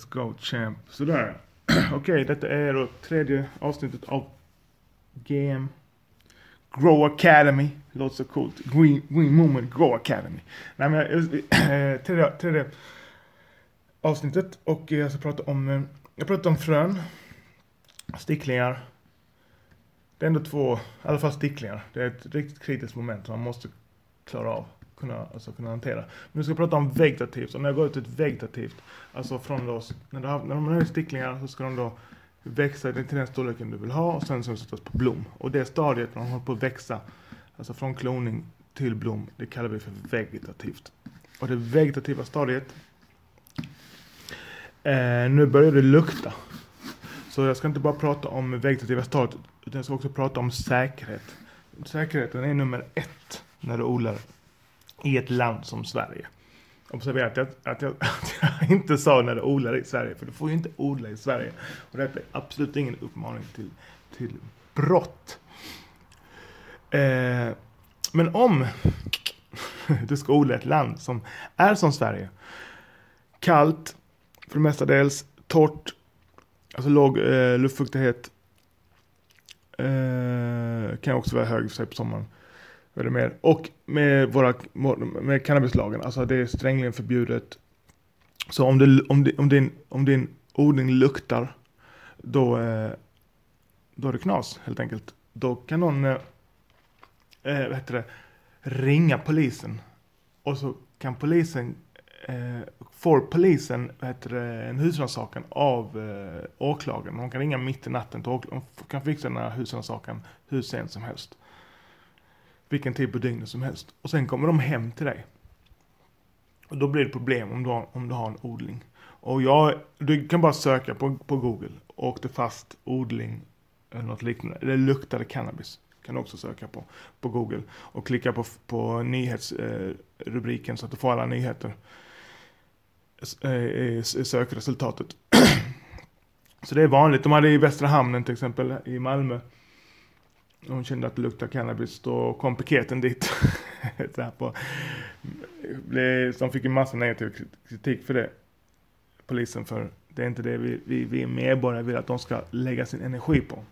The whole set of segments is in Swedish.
Let's go champ. Sådär. Okej, detta är då tredje avsnittet av GM. Grow Academy. Låter så coolt. Green, green Moment Grow Academy. Nej men, äh, tredje, tredje avsnittet och jag ska prata om, eh, jag pratar om frön. Sticklingar. Det är ändå två, i alla fall sticklingar. Det är ett riktigt kritiskt moment som man måste klara av kunna, alltså kunna hantera. Men nu ska jag prata om vegetativt. Och när jag går ut ett vegetativt, alltså från då, när, har, när de har sticklingar så ska de då växa till den storleken du vill ha och sen så sättas på blom. Och det stadiet när de håller på att växa, alltså från kloning till blom, det kallar vi för vegetativt. Och det vegetativa stadiet, eh, nu börjar det lukta. Så jag ska inte bara prata om vegetativa stadiet, utan jag ska också prata om säkerhet. Säkerheten är nummer ett när du odlar i ett land som Sverige. Observera att jag, att, jag, att jag inte sa när du odlar i Sverige, för du får ju inte odla i Sverige. Och detta är absolut ingen uppmaning till, till brott. Eh, men om du ska odla ett land som är som Sverige, kallt, för det mestadels, torrt, alltså låg eh, luftfuktighet, eh, kan också vara hög för sig på sommaren. Eller mer. Och med, våra, med cannabislagen, alltså det är strängligen förbjudet. Så om, det, om, det, om, din, om din odling luktar, då, eh, då är det knas helt enkelt. Då kan någon eh, eh, vad heter det, ringa polisen. Och så kan polisen, eh, får polisen vad heter det, en husrannsakan av eh, åklagaren. De kan ringa mitt i natten till åklagaren. De kan fixa den här husrannsakan hur sent som helst vilken typ tid på dygnet som helst. Och sen kommer de hem till dig. Och då blir det problem om du har, om du har en odling. Och jag, du kan bara söka på, på Google, åkte fast odling eller något liknande. Eller luktade cannabis. Kan du också söka på, på Google. Och klicka på, på nyhetsrubriken eh, så att du får alla nyheter eh, eh, sökresultatet. så det är vanligt. De hade i Västra Hamnen till exempel i Malmö hon kände att det luktade cannabis. Då kom piketen dit. så här på, de fick en massa negativ kritik för det. Polisen för det är inte det vi, vi, vi medborgare vill att de ska lägga sin energi på.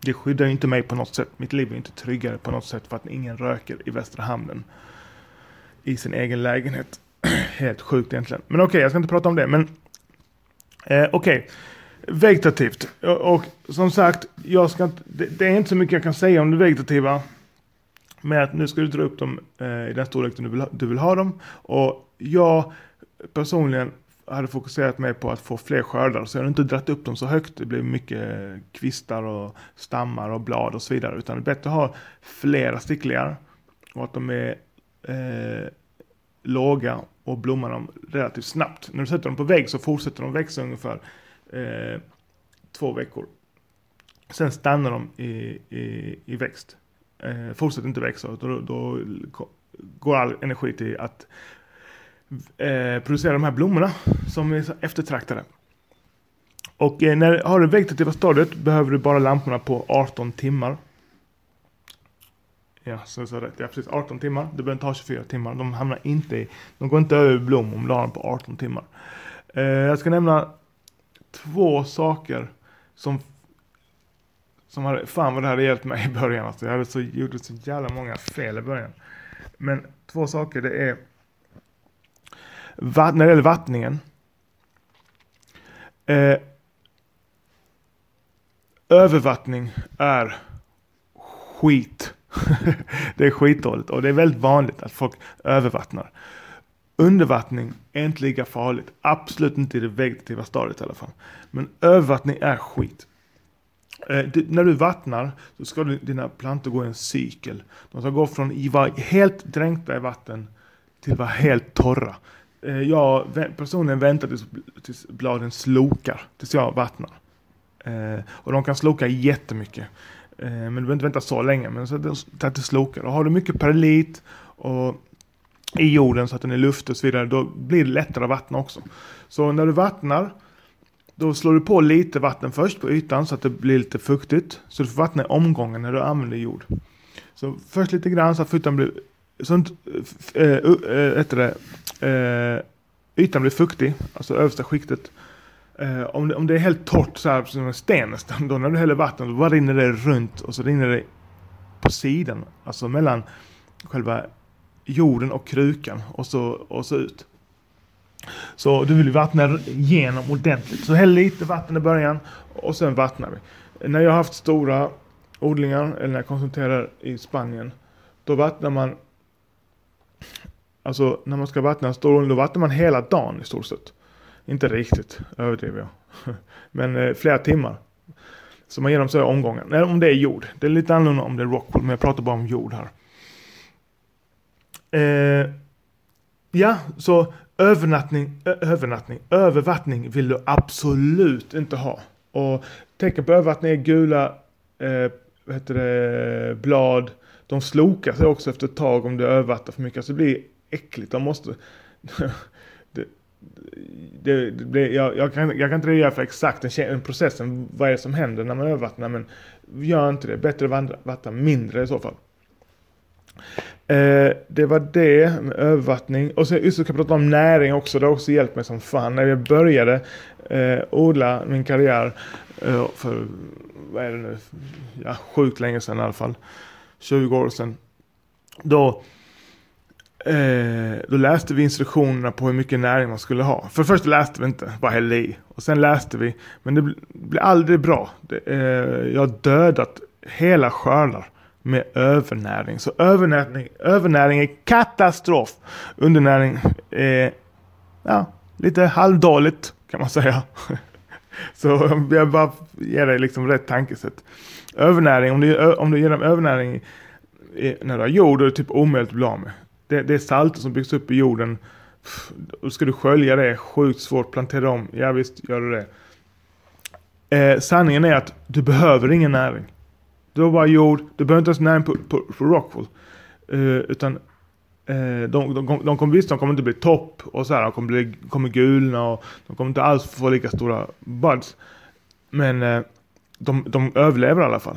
Det skyddar ju inte mig på något sätt. Mitt liv är inte tryggare på något sätt för att ingen röker i Västra Hamnen. I sin egen lägenhet. Helt sjukt egentligen. Men okej, okay, jag ska inte prata om det. Men eh, okej. Okay. Vegetativt. Och, och som sagt, jag ska inte, det, det, är inte så mycket jag kan säga om det vegetativa. Men att nu ska du dra upp dem eh, i den storleken du vill, du vill ha dem. Och jag personligen hade fokuserat mig på att få fler skördar. Så jag hade inte dragit upp dem så högt. Det blir mycket kvistar och stammar och blad och så vidare. Utan det är bättre att ha flera sticklingar. Och att de är eh, låga och blommar dem relativt snabbt. När du sätter dem på vägg så fortsätter de växa ungefär eh, två veckor. Sen stannar de i, i, i växt. Eh, fortsätter inte växa, då, då går all energi till att eh, producera de här blommorna som är så eftertraktade. Och eh, när du har det vegetativa stadiet behöver du bara lamporna på 18 timmar. Ja, så jag rätt. Ja, precis 18 timmar. Det behöver inte ha 24 timmar. De hamnar inte i, de går inte över blom om du har dem på 18 timmar. Eh, jag ska nämna två saker som som hade, fan vad det hade hjälpt mig i början. Alltså, jag hade så, gjorde så jävla många fel i början. Men två saker det är när det gäller vattningen. Eh, övervattning är skit. det är skitdåligt och det är väldigt vanligt att folk övervattnar. Undervattning är inte lika farligt. Absolut inte i det vegetativa stadiet i alla fall. Men övervattning är skit. Eh, det, när du vattnar så ska du, dina plantor gå i en cykel. De ska gå från att vara helt dränkta i vatten till att vara helt torra. Eh, jag personligen väntar tills, tills bladen slokar, tills jag vattnar. Eh, och de kan sloka jättemycket. Eh, men du behöver inte vänta så länge, men så att det slokar. Och har du mycket perlit och i jorden så att den är luftig och så vidare, då blir det lättare att vattna också. Så när du vattnar, då slår du på lite vatten först på ytan så att det blir lite fuktigt. Så du får vattna i omgången när du använder jord. Så först lite grann så att ytan blir, så äh, äh, det, äh, ytan blir fuktig, alltså översta skiktet. Äh, om, det, om det är helt torrt så här som en sten nästan, då när du häller vatten, då bara rinner det runt och så rinner det på sidan, alltså mellan själva jorden och krukan och så, och så ut. Så du vill vattna igenom ordentligt. Så häll lite vatten i början och sen vattnar vi. När jag har haft stora odlingar, eller när jag konsulterar i Spanien, då vattnar man Alltså när man ska vattna en stor odling, då vattnar man hela dagen i stort sett. Inte riktigt, överdriver jag. Men eh, flera timmar. Så man ger dem så omgångar. Nej, om det är jord. Det är lite annorlunda om det är rockwool, men jag pratar bara om jord här. Eh, ja, så övernattning, övernattning, övervattning vill du absolut inte ha. Och tecken på övervattning är gula eh, vad heter det, blad. De slokar sig också efter ett tag om du övervattnar för mycket. Alltså det blir äckligt. De måste... det, det, det, jag, jag, kan, jag kan inte redogöra för exakt den processen, vad är det som händer när man övervattnar, men gör inte det. Bättre att vattna mindre i så fall. Eh, det var det med övervattning. Och så just kan jag prata om näring också. Det har också hjälpt mig som fan. När jag började eh, odla min karriär eh, för, vad är det nu, ja sjukt länge sedan i alla fall. 20 år sedan. Då Eh, då läste vi instruktionerna på hur mycket näring man skulle ha. För först läste vi inte, bara hällde i. Och sen läste vi, men det blev aldrig bra. Det, eh, jag har dödat hela skördar med övernäring. Så övernäring, övernäring är katastrof. Undernäring är ja, lite halvdåligt kan man säga. Så jag bara ger dig liksom rätt tankesätt. Övernäring, om du, om du ger dem övernäring när du har jord, då är det typ omöjligt att bli av med. Det, det är salter som byggs upp i jorden. Då ska du skölja det, sjukt svårt, plantera om. Ja visst, gör du det. Eh, sanningen är att du behöver ingen näring. Du har bara jord, du behöver inte ens näring på, på, på Rockwool. Uh, eh, utan eh, de, de, de, de kommer visst, de kommer inte bli topp och så här, de kommer, bli, kommer gulna och de kommer inte alls få lika stora buds. Men eh, de, de överlever i alla fall.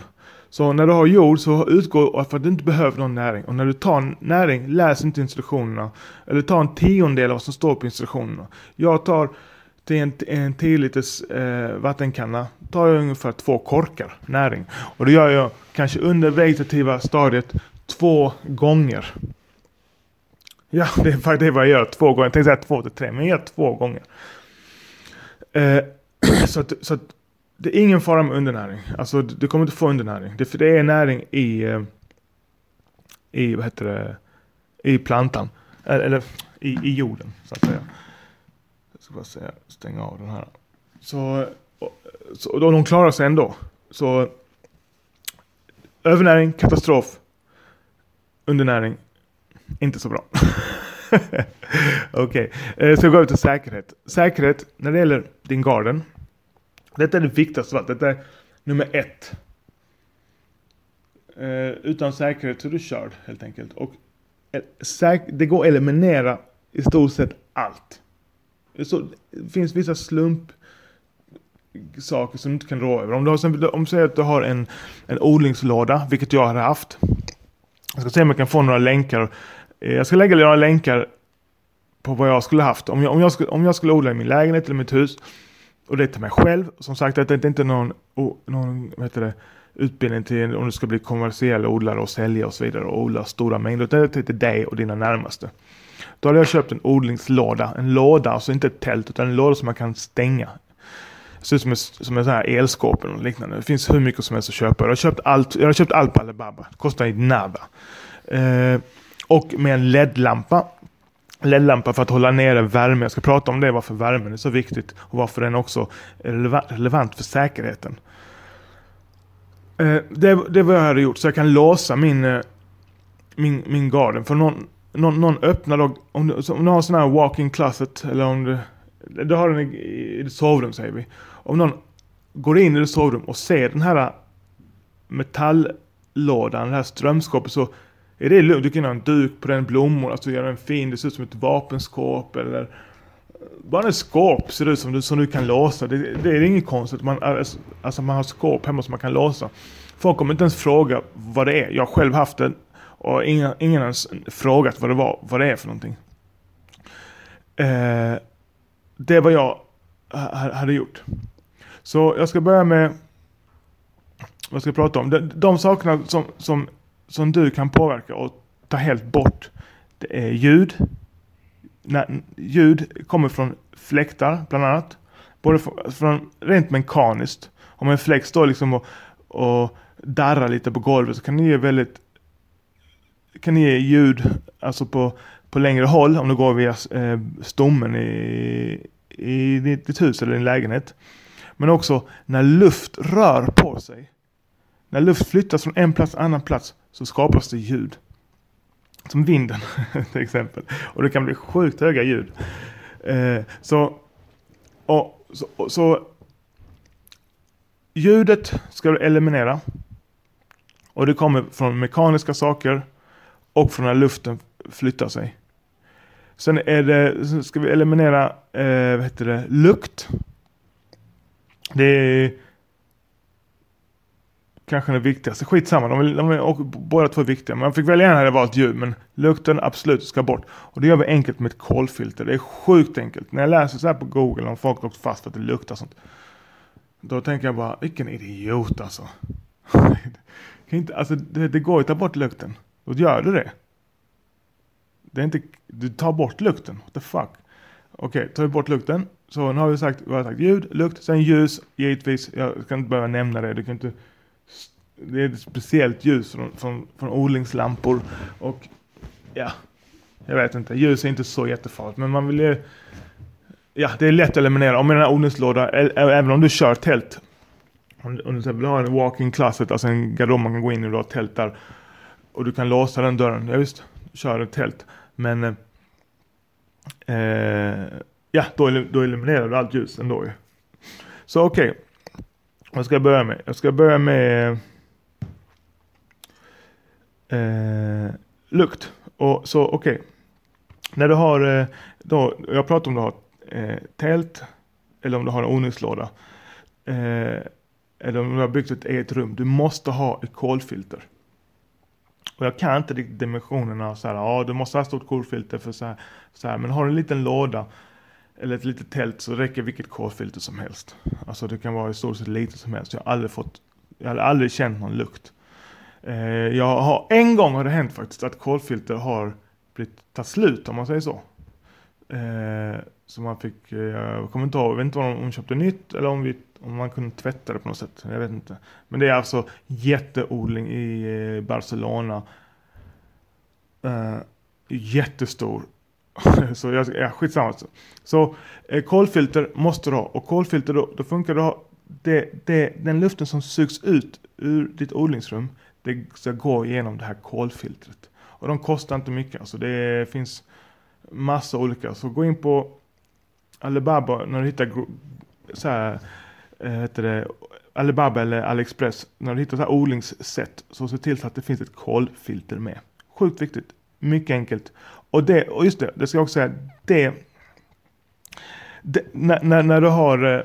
Så när du har jord så utgår för att du inte behöver någon näring. Och när du tar näring, läs inte instruktionerna. Eller ta en tiondel av vad som står på instruktionerna. Jag tar till en, en 10 liters eh, vattenkanna tar jag ungefär två korkar näring. Och det gör jag kanske under vegetativa stadiet två gånger. Ja, det är faktiskt vad jag gör två gånger. Jag tänkte säga två till tre, men jag gör två gånger. Eh, så att, så att det är ingen fara med undernäring. Alltså du kommer inte få undernäring. Det, för det är näring i, eh, i, vad heter det, i plantan. Eller, eller i, i jorden så att säga. Ska bara säga, stänga av den här. Så, så och de klarar sig ändå. Så övernäring, katastrof. Undernäring, inte så bra. Okej, okay. Så jag går över till säkerhet. Säkerhet när det gäller din garden detta är det viktigaste av allt. Detta är nummer ett. Eh, utan säkerhet så är du körd helt enkelt. Och eh, det går att eliminera i stort sett allt. Så, det finns vissa slump saker som du inte kan rå över. Om du, har, om du säger att du har en, en odlingslåda, vilket jag har haft. Jag ska se om jag kan få några länkar. Eh, jag ska lägga några länkar på vad jag skulle haft. Om jag, om jag, skulle, om jag skulle odla i min lägenhet eller mitt hus och det är till mig själv. Som sagt, det är inte någon, någon vad heter det, utbildning till om du ska bli kommersiell odlare och sälja och så vidare och odla stora mängder. Utan det är till dig och dina närmaste. Då hade jag köpt en odlingslåda. En låda, alltså inte ett tält utan en låda som man kan stänga. Det ser ut som en, som en sån här elskåp eller liknande. Det finns hur mycket som helst att köpa. Jag har köpt allt, jag har köpt allt på Alibaba. Det kostar nada. Eh, och med en LED-lampa LED-lampa för att hålla nere värme. Jag ska prata om det, varför värmen är så viktigt och varför den också är relevant för säkerheten. Eh, det, det var jag hade gjort, så jag kan låsa min, eh, min, min garden. För någon, någon, någon öppnar då, om du, om du har en sån här walk-in closet, eller om du, du har den i, i ditt sovrum säger vi. Om någon går in i ditt sovrum och ser den här metalllådan, det här strömskåpet, så är det lugnt? Du kan ha en duk på den, blommor, alltså göra den fin, det ser ut som ett vapenskåp eller bara ett skåp ser det ut som du, som du kan låsa. Det, det är inget konstigt. Man, alltså, alltså man har skåp hemma som man kan låsa. Folk kommer inte ens fråga vad det är. Jag har själv haft det och ingen, ingen ens frågat vad det var, vad det är för någonting. Eh, det var jag hade gjort. Så jag ska börja med vad ska jag prata om? De, de sakerna som, som, som du kan påverka och ta helt bort. Det är ljud. När, ljud kommer från fläktar bland annat. Både från, från rent mekaniskt. Om en fläkt står liksom och, och darrar lite på golvet så kan det ge väldigt kan ge ljud alltså på, på längre håll om det går via eh, stommen i, i ditt, ditt hus eller din lägenhet. Men också när luft rör på sig. När luft flyttas från en plats till en annan plats så skapas det ljud. Som vinden till exempel. Och det kan bli sjukt höga ljud. Eh, så, och, så, och, så ljudet ska du eliminera. Och det kommer från mekaniska saker och från när luften flyttar sig. Sen är det, sen ska vi eliminera eh, vad heter det, lukt. Det är kanske det viktigaste. Skitsamma, de, är, de är och, båda två är viktiga. Man fick välja en hade valt ljud, men lukten absolut ska bort. Och det gör vi enkelt med ett kolfilter. Det är sjukt enkelt. När jag läser så här på Google om folk åkt fast för att det luktar sånt. Då tänker jag bara, vilken idiot alltså. kan inte, alltså det, det går ju att ta bort lukten. Då gör du det. Det är inte, du tar bort lukten. What the fuck. Okej, tar vi bort lukten. Så nu har vi sagt, vi har sagt ljud, lukt, sen ljus givetvis. Jag ska inte behöva nämna det. Du kan inte, det är ett speciellt ljus från, från, från odlingslampor. Och ja, jag vet inte. Ljus är inte så jättefarligt. Men man vill ju, ja det är lätt att eliminera. Om en odlingslåda, även om du kör tält. Om, om du vill ha en walk-in closet, alltså en garderob man kan gå in i och du har tält där. Och du kan låsa den dörren. Ja visst, kör ett tält. Men eh, eh ja, då, då eliminerar du allt ljus ändå ju. Så okej. Okay. Vad ska jag börja med? Jag ska börja med eh, lukt. Och så okej. Okay. När du har, eh, då, jag pratar om du har eh, tält eller om du har en ordningslåda. Eh, eller om du har byggt ett eget rum. Du måste ha ett kolfilter. Och jag kan inte riktigt dimensionerna så här, ja du måste ha stort kolfilter för så här, så här. Men har du en liten låda eller ett litet tält så räcker vilket kolfilter som helst. Alltså det kan vara i stort sett lite som helst. Jag har aldrig fått, jag har aldrig känt någon lukt. Eh, jag har, en gång har det hänt faktiskt att kolfilter har blivit tagit slut om man säger så. Eh, så man fick, eh, jag kommer inte ihåg, jag vet inte om de köpte nytt eller om, vi, om man kunde tvätta det på något sätt. Jag vet inte. Men det är alltså jätteodling i eh, Barcelona. Uh, jättestor. så jag, ja, skitsamma. Alltså. Så eh, kolfilter måste du ha. Och kolfilter då, då funkar det det, det, den luften som sugs ut ur ditt odlingsrum. Det ska gå igenom det här kolfiltret. Och de kostar inte mycket. Alltså det finns massa olika. Så gå in på Alibaba när du hittar så här, Eh, heter det, Alibaba eller AliExpress. När du hittar så här odlingssätt så se till så att det finns ett kolfilter med. Sjukt viktigt. Mycket enkelt. Och, det, och just det, det ska jag också säga. Det, det när, när, när, du har eh,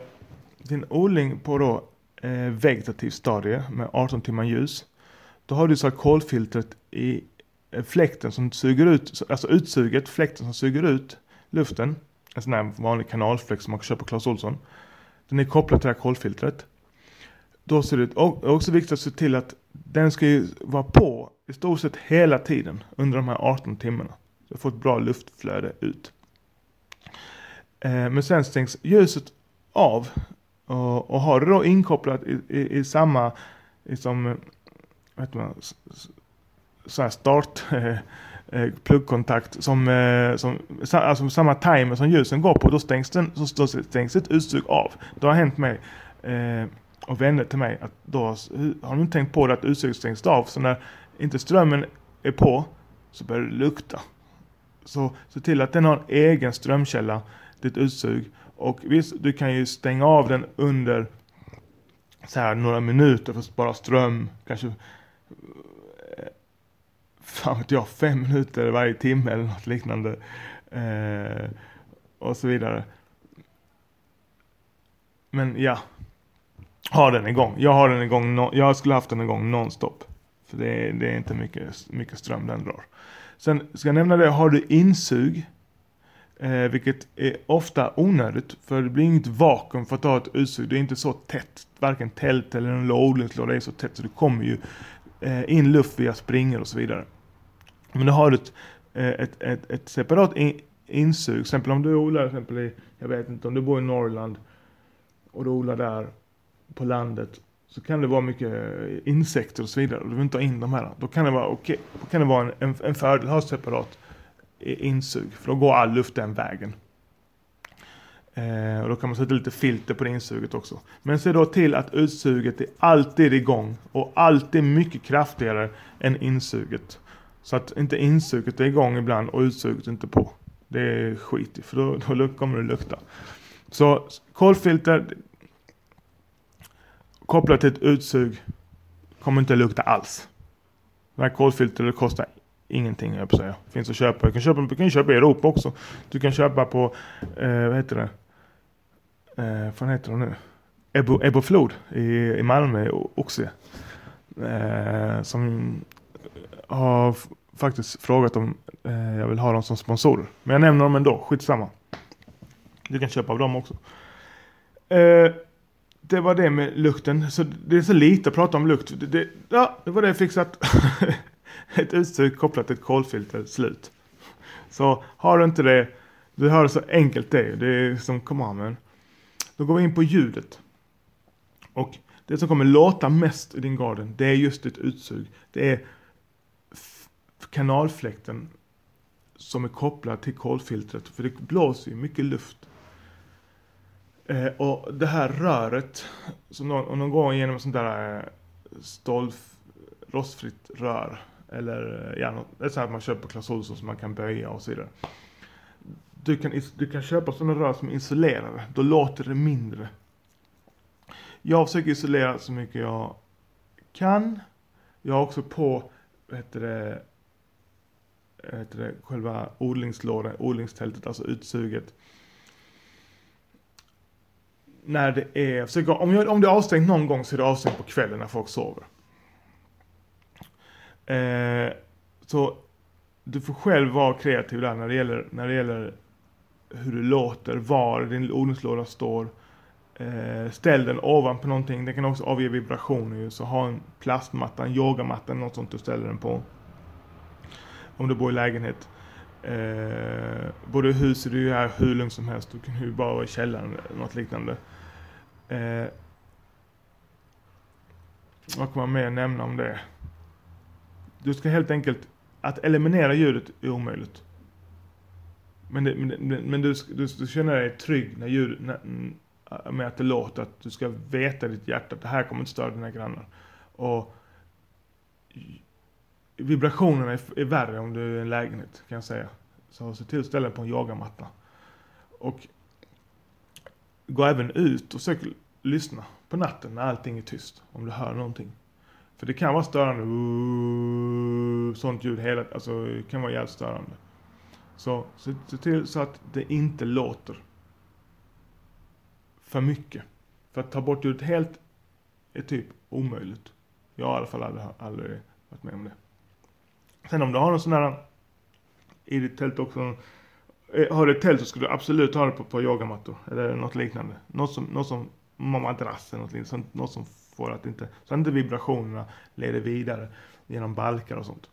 din odling på då eh, vegetativ stadie med 18 timmar ljus. Då har du så här kolfiltret i eh, fläkten som suger ut, alltså utsuget, fläkten som suger ut luften. En sån här vanlig kanalfläkt som man kan köpa på Clas Ohlson. Den är kopplad till det här kolfiltret. Då ser det ut, och det är också viktigt att se till att den ska ju vara på i stort sett hela tiden under de här 18 timmarna. Så att får ett bra luftflöde ut. Eh, men sen stängs ljuset av. Och, och har du då inkopplat i, i, i samma, liksom, eh, vet man, så här start, eh, pluggkontakt som, eh, som alltså samma timer som ljusen går på, då stängs, den, så stängs ett utsug av. Det har hänt mig eh, och vänner till mig att då har de tänkt på det att utsuget stängs av. Så när inte strömmen är på så börjar det lukta. Så se till att den har en egen strömkälla, ditt utsug. Och visst, du kan ju stänga av den under så här några minuter för att spara ström. Kanske, fan vet jag, fem minuter varje timme eller något liknande. Eh, och så vidare. Men ja, ha den igång. Jag har den igång, jag skulle haft den igång nonstop. För det är, det är inte mycket, mycket ström den drar. Sen ska jag nämna det, har du insug. Eh, vilket är ofta onödigt för det blir inget vakuum för att ha ett utsug. Det är inte så tätt. Varken tält eller en odlingslåda är så tätt så det kommer ju eh, in luft via springor och så vidare. Men du har ett, eh, ett, ett, ett separat in, insug. Till exempel om du odlar till exempel i, jag vet inte, om du bor i Norrland och du odlar där på landet så kan det vara mycket eh, insekter och så vidare och du vill inte ha in de här. Då kan det vara, okay, då kan det vara en, en, en fördel att ha separat eh, insug för då går all luft den vägen. Eh, och då kan man sätta lite filter på det insuget också. Men se då till att utsuget är alltid igång och alltid mycket kraftigare än insuget. Så att inte insuget är igång ibland och utsuget inte på. Det är skit i, för då, då kommer det lukta. Så kolfilter kopplat till ett utsug kommer inte lukta alls. Det här kolfiltret kostar ingenting, jag på säga. Finns att köpa. Du kan köpa, du kan köpa i Europa också. Du kan köpa på, eh, vad heter det? Eh, vad heter det nu? Ebbo, Ebbo Flod i, i Malmö, Oxie. Eh, som har faktiskt frågat om eh, jag vill ha dem som sponsorer. Men jag nämner dem ändå, skitsamma. Du kan köpa av dem också. Eh, det var det med lukten. Så det är så lite att prata om lukt. Det, det, ja, det var det fixat. ett utsug kopplat till ett kolfilter, slut. Så har du inte det, du hör så enkelt det är. Det är som, come on man. Då går vi in på ljudet. Och det som kommer låta mest i din garden, det är just ditt utsug. Det är kanalfläkten som är kopplad till kolfiltret. För det blåser ju mycket luft. Eh, och det här röret, som någon, om någon går igenom sånt där eh, stolf, rostfritt rör. Eller eh, ja, det är så att man köper på Clas Ohlson som man kan böja och så vidare. Du kan, du kan köpa sådana rör som är isolerade. Då låter det mindre. Jag försöker isolera så mycket jag kan. Jag har också på, vad heter det, heter det själva odlingslådan, odlingstältet, alltså utsuget. När det är, försöker, om, jag, om det är avstängt någon gång så är det avstängt på kvällen när folk sover. Eh, så du får själv vara kreativ där när det gäller, när det gäller hur du låter, var din odlingslåda står. Eh, ställ den ovanpå någonting. Den kan också avge vibrationer ju, Så ha en plastmatta, en yogamatta eller något sånt du ställer den på. Om du bor i lägenhet. Eh, i hus är du ju här hur lugnt som helst. Du kan ju bara vara i källaren eller något liknande. Eh, vad kan man mer nämna om det? Du ska helt enkelt, att eliminera ljudet är omöjligt. Men, det, men, men du, du, du, känner dig trygg när ljud, när, mm, med att det låter, att du ska veta i ditt hjärta att det här kommer inte störa dina grannar. Och vibrationerna är, är värre om du är i en lägenhet, kan jag säga. Så se till att ställa dig på en yogamatta. Och gå även ut och försök lyssna på natten när allting är tyst, om du hör någonting. För det kan vara störande, sånt ljud hela, alltså det kan vara jävligt störande. Så se till så att det inte låter för mycket. För att ta bort ljudet helt är typ omöjligt. Jag har i alla fall aldrig, aldrig varit med om det. Sen om du har någon sån här i ditt tält också. Eh, har du ett tält så ska du absolut ha det på, på yogamattor. Eller något liknande. Något som, något som madrass eller något liknande. Något som får att inte, så att inte vibrationerna leder vidare genom balkar och sånt.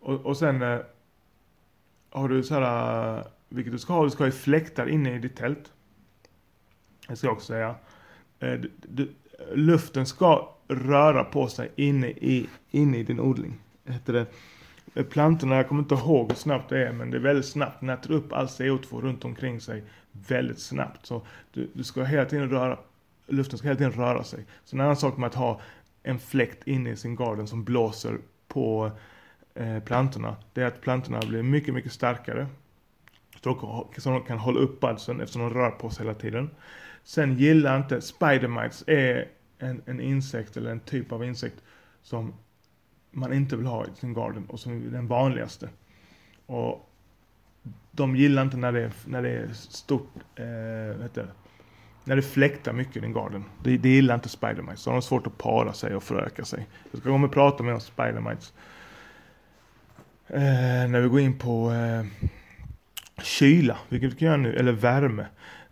Och, och sen eh, har du så här, eh, vilket du ska ha, du ska ha fläktar inne i ditt tält. Det ska jag också säga. Eh, du, du, luften ska röra på sig inne i, inne i din odling. Heter det. Eh, plantorna, jag kommer inte ihåg hur snabbt det är, men det är väldigt snabbt. Den äter upp all CO2 runt omkring sig väldigt snabbt. Så du, du ska hela tiden röra luften ska hela tiden röra sig. Så en annan sak med att ha en fläkt inne i sin garden som blåser på eh, plantorna, det är att plantorna blir mycket, mycket starkare. Så de kan hålla upp balsen eftersom de rör på sig hela tiden. Sen gillar inte, spidermites är en, en insekt eller en typ av insekt som man inte vill ha i sin garden och som är den vanligaste. Och de gillar inte när det är, när det är stort, eh, heter det? när det fläktar mycket i din garden. Det, det gillar inte Spidermites. Så de har svårt att para sig och föröka sig. Jag ska komma och prata med oss Spidermites. Eh, när vi går in på eh, kyla, vilket vi kan göra nu, eller värme.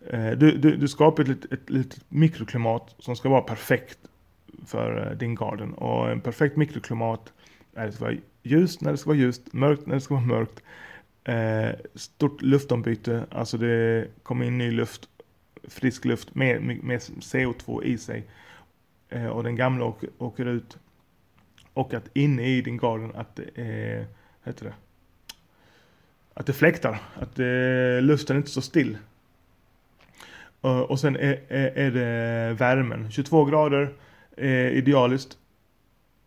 Eh, du, du, du skapar ett, ett, ett litet mikroklimat som ska vara perfekt för eh, din garden. Och en perfekt mikroklimat är det ska vara ljust när det ska vara ljust, mörkt när det ska vara mörkt. Eh, stort luftombyte, alltså det kommer in ny luft, frisk luft med, med CO2 i sig. Eh, och den gamla åker, åker, ut. Och att inne i din garden att det är, heter det? Att det fläktar, att eh, luften inte står still. Och sen är, är, är, det värmen, 22 grader eh, idealiskt.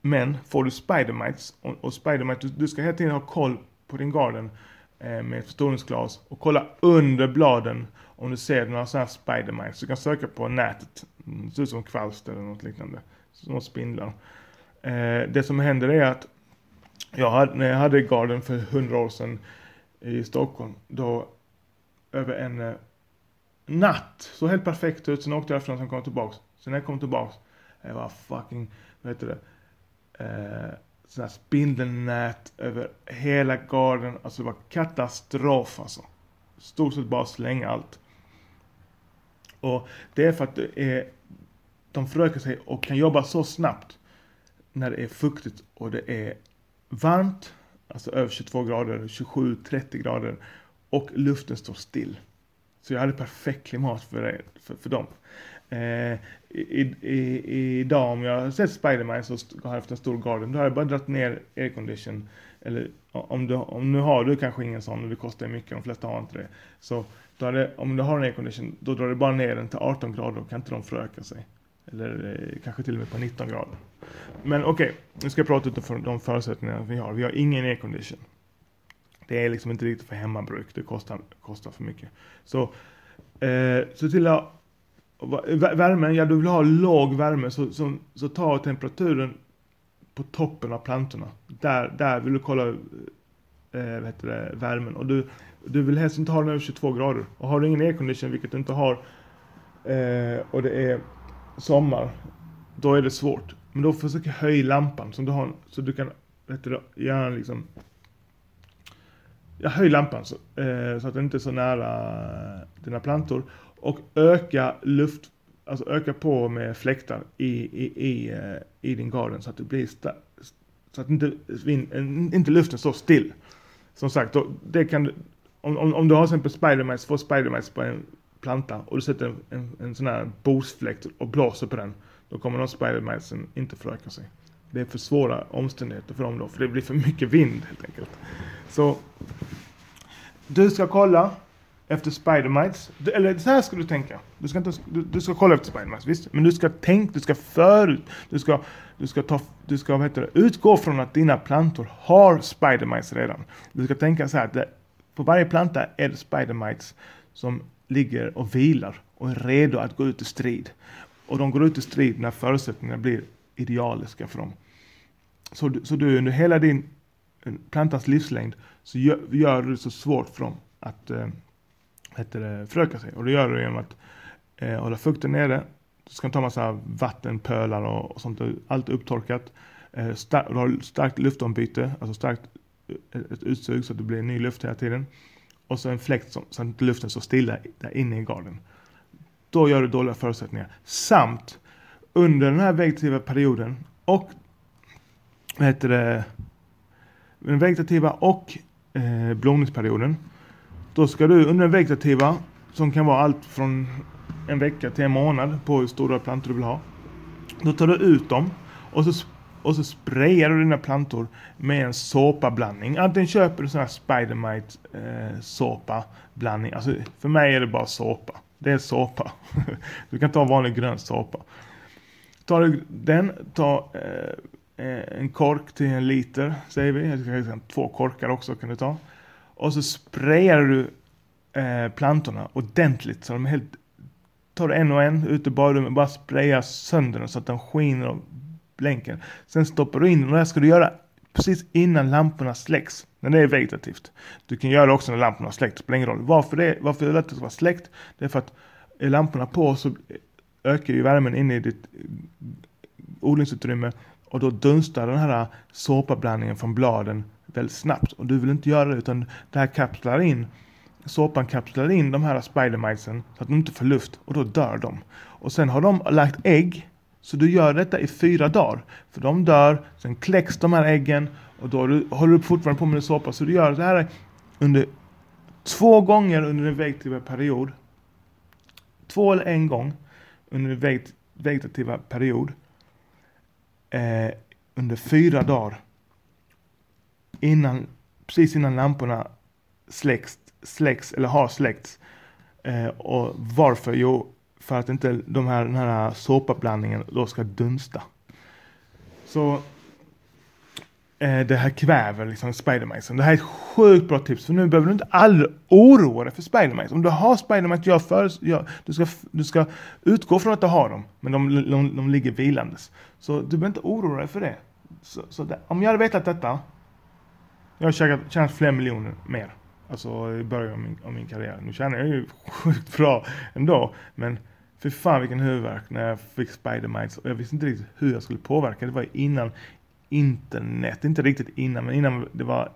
Men får du spidermites, och, och spidermites, du, du, ska hela tiden ha koll på din garden eh, med ett förstoringsglas och kolla under bladen om du ser några sådana här spidermites. Du kan söka på nätet, mm, det ser ut som kvalster eller något liknande, små spindlar. Eh, det som händer är att jag hade, när jag hade garden för hundra år sedan i Stockholm, då över en eh, natt, så helt perfekt ut, sen åkte jag efter och kom tillbaks. Sen när jag kom tillbaks, det var fucking, vad heter det, eh, sådana här spindelnät över hela garden. Alltså det var katastrof alltså. Stort sett bara slänga allt. Och det är för att det är, de förökar sig och kan jobba så snabbt när det är fuktigt och det är varmt, alltså över 22 grader, 27-30 grader och luften står still. Så jag hade perfekt klimat för, det, för, för dem. Eh, i, i, idag om jag har sett Spiderman så har haft en stor garden, då har jag bara dragit ner aircondition. Eller om du, om nu har du kanske ingen sån och det kostar mycket, de flesta har inte det. Så då det, om du har en aircondition, då drar du bara ner den till 18 grader och kan inte de föröka sig. Eller eh, kanske till och med på 19 grader. Men okej, okay, nu ska jag prata utifrån de förutsättningar vi har. Vi har ingen aircondition. Det är liksom inte riktigt för hemmabruk, det kostar, kostar för mycket. Så eh, se till att Värmen, ja du vill ha låg värme så, så, så ta temperaturen på toppen av plantorna. Där, där vill du kolla eh, vad heter det, värmen. Och du, du vill helst inte ha den över 22 grader. Och har du ingen aircondition, vilket du inte har, eh, och det är sommar, då är det svårt. Men då försök höja lampan så du, har, så du kan vet du, gärna liksom Ja, höj lampan så, eh, så att den inte är så nära eh, dina plantor och öka luft, alltså öka på med fläktar i, i, i, eh, i din garden så att det blir så att inte, eh, inte luften står still. Som sagt, då, det kan, om, om, om du har till exempel spidermice, får spidermice på en planta och du sätter en, en, en sån här bosfläkt och blåser på den, då kommer de spidermicen inte föröka sig. Det är för svåra omständigheter för dem då, för det blir för mycket vind helt enkelt. Så du ska kolla efter Spidermites. Eller så här ska du tänka. Du ska, inte, du, du ska kolla efter Spidermites, visst. Men du ska tänka, du ska förut, du ska, du ska, ta, du ska vad heter det, utgå från att dina plantor har Spidermites redan. Du ska tänka så här att det, på varje planta är det Spidermites som ligger och vilar och är redo att gå ut i strid. Och de går ut i strid när förutsättningarna blir idealiska för dem. Så, så du under hela din eh, plantans livslängd så gör, gör du det så svårt för dem att äh, heter det, föröka sig. Och det gör du genom att äh, hålla fukten nere. Du ska ta massa vattenpölar och, och sånt. Allt upptorkat. Äh, star du har starkt luftombyte, alltså starkt ett utsug så att det blir ny luft hela tiden. Och så en fläkt som, så att inte luften står stilla där inne i garden. Då gör du dåliga förutsättningar. Samt under den här vegetativa perioden och vad heter det, den vegetativa och eh, blomningsperioden då ska du under den vegetativa, som kan vara allt från en vecka till en månad på hur stora plantor du vill ha. Då tar du ut dem och så, och så sprayar du dina plantor med en såpablandning. Antingen köper du sån här Spidermite eh, såpablandning. Alltså för mig är det bara såpa. Det är såpa. du kan ta vanlig grön såpa. Tar du den, ta eh, eh, en kork till en liter säger vi. Två korkar också kan du ta. Och så sprayar du eh, plantorna ordentligt så de är helt... Tar du en och en ut i badrummet, bara sprayar sönder dem så att de skiner och blänker. Sen stoppar du in dem och det här ska du göra precis innan lamporna släcks. När det är vegetativt. Du kan göra det också när lamporna släcks, det spelar ingen roll. Varför det, varför det vill att det ska vara släckt? Det är för att är lamporna på så ökar ju värmen inne i ditt odlingsutrymme och då dunstar den här såpablandningen från bladen väldigt snabbt. Och du vill inte göra det utan det här kapslar in såpan kapslar in de här spidermitesen så att de inte får luft och då dör de. Och sen har de lagt ägg så du gör detta i fyra dagar. För de dör, sen kläcks de här äggen och då du, håller du fortfarande på med din såpa. Så du gör det här under två gånger under en vegetativa period. Två eller en gång under veget vegetativa period. Eh, under fyra dagar. Innan, precis innan lamporna släcks, släcks eller har släckts. Eh, och varför? Jo, för att inte de här, den här såpablandningen då ska dunsta. Så Eh, det här kväver liksom Spidermajsen. Det här är ett sjukt bra tips för nu behöver du inte aldrig oroa dig för Spidermajs. Om du har Spidermajs, jag för, jag, du, ska, du ska utgå från att du har dem, men de, de, de ligger vilandes. Så du behöver inte oroa dig för det. Så, så det, om jag hade vetat detta, jag har tjänat, tjänat flera miljoner mer. Alltså i början av min, av min karriär. Nu tjänar jag ju sjukt bra ändå. Men för fan vilken huvudvärk när jag fick Spidermites. Och jag visste inte riktigt hur jag skulle påverka. Det var innan internet. Inte riktigt innan, men innan det var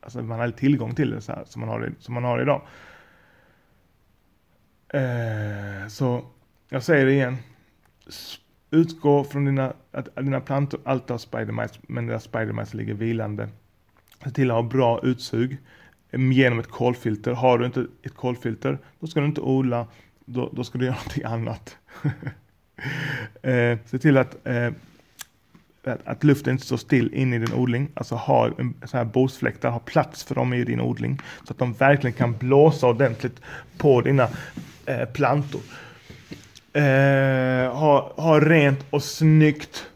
Alltså man hade tillgång till det så här, som man har, som man har idag. Eh, så jag säger det igen. Utgå från dina, att dina plantor alltid har spidermice, men deras spidermice ligger vilande. Se till att ha bra utsug eh, genom ett kolfilter. Har du inte ett kolfilter, då ska du inte odla, då, då ska du göra någonting annat. eh, se till att, eh, att, luften inte står still in i din odling. Alltså ha en sån här bosfläktar, ha plats för dem i din odling. Så att de verkligen kan blåsa ordentligt på dina eh, plantor. Eh, ha, ha rent och snyggt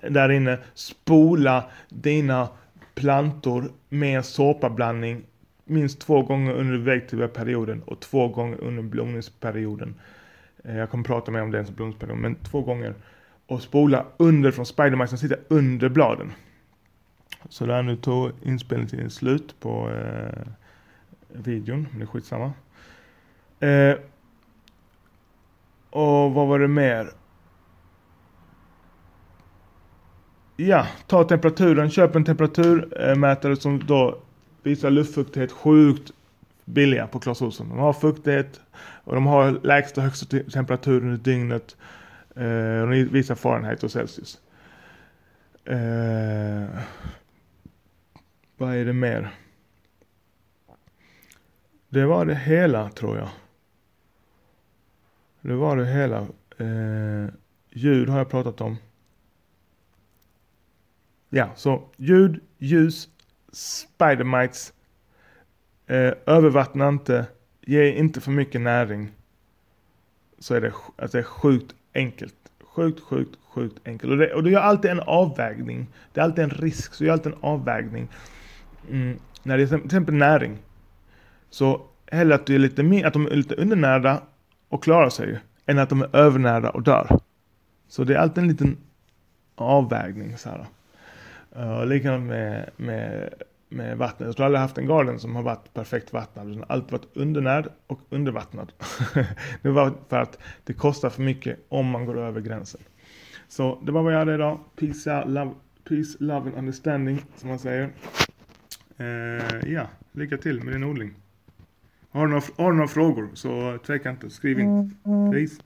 där inne. Spola dina plantor med en såpablandning minst två gånger under vegetativa perioden och två gånger under blomningsperioden. Eh, jag kommer prata mer om det som blomningsperioden, men två gånger. Och spola under från Spiderman som sitter under bladen. Så där nu tog inspelningstiden slut på eh, videon, men det är skitsamma. Eh, och vad var det mer? Ja, ta temperaturen, köp en temperaturmätare eh, som då visar luftfuktighet sjukt billiga på Clas Ohlson. De har fuktighet och de har lägsta och högsta temperatur under dygnet. Eh, och de visar Fahrenheit och Celsius. Eh, vad är det mer? Det var det hela tror jag. Det var det hela. Eh, ljud har jag pratat om. Ja, så ljud, ljus, spidermites. Eh, övervattna inte. Ge inte för mycket näring. Så är det, alltså det är sjukt enkelt. Sjukt, sjukt, sjukt enkelt. Och, det, och du gör alltid en avvägning. Det är alltid en risk, så gör alltid en avvägning. Mm, när det är till exempel näring. Så hellre att, du är lite mer, att de är lite undernärda och klarar sig, än att de är övernärda och dör. Så det är alltid en liten avvägning. Så här. Uh, likadant med, med, med vattnet. Jag tror aldrig haft en garden som har varit perfekt vattnad. Den har alltid varit undernärd och undervattnad. det var för att det kostar för mycket om man går över gränsen. Så det var vad jag hade idag. Peace, love, peace, love and understanding som man säger. Uh, ja, lycka till med din odling. Har du några, har du några frågor så tveka inte, skriv in. Peace.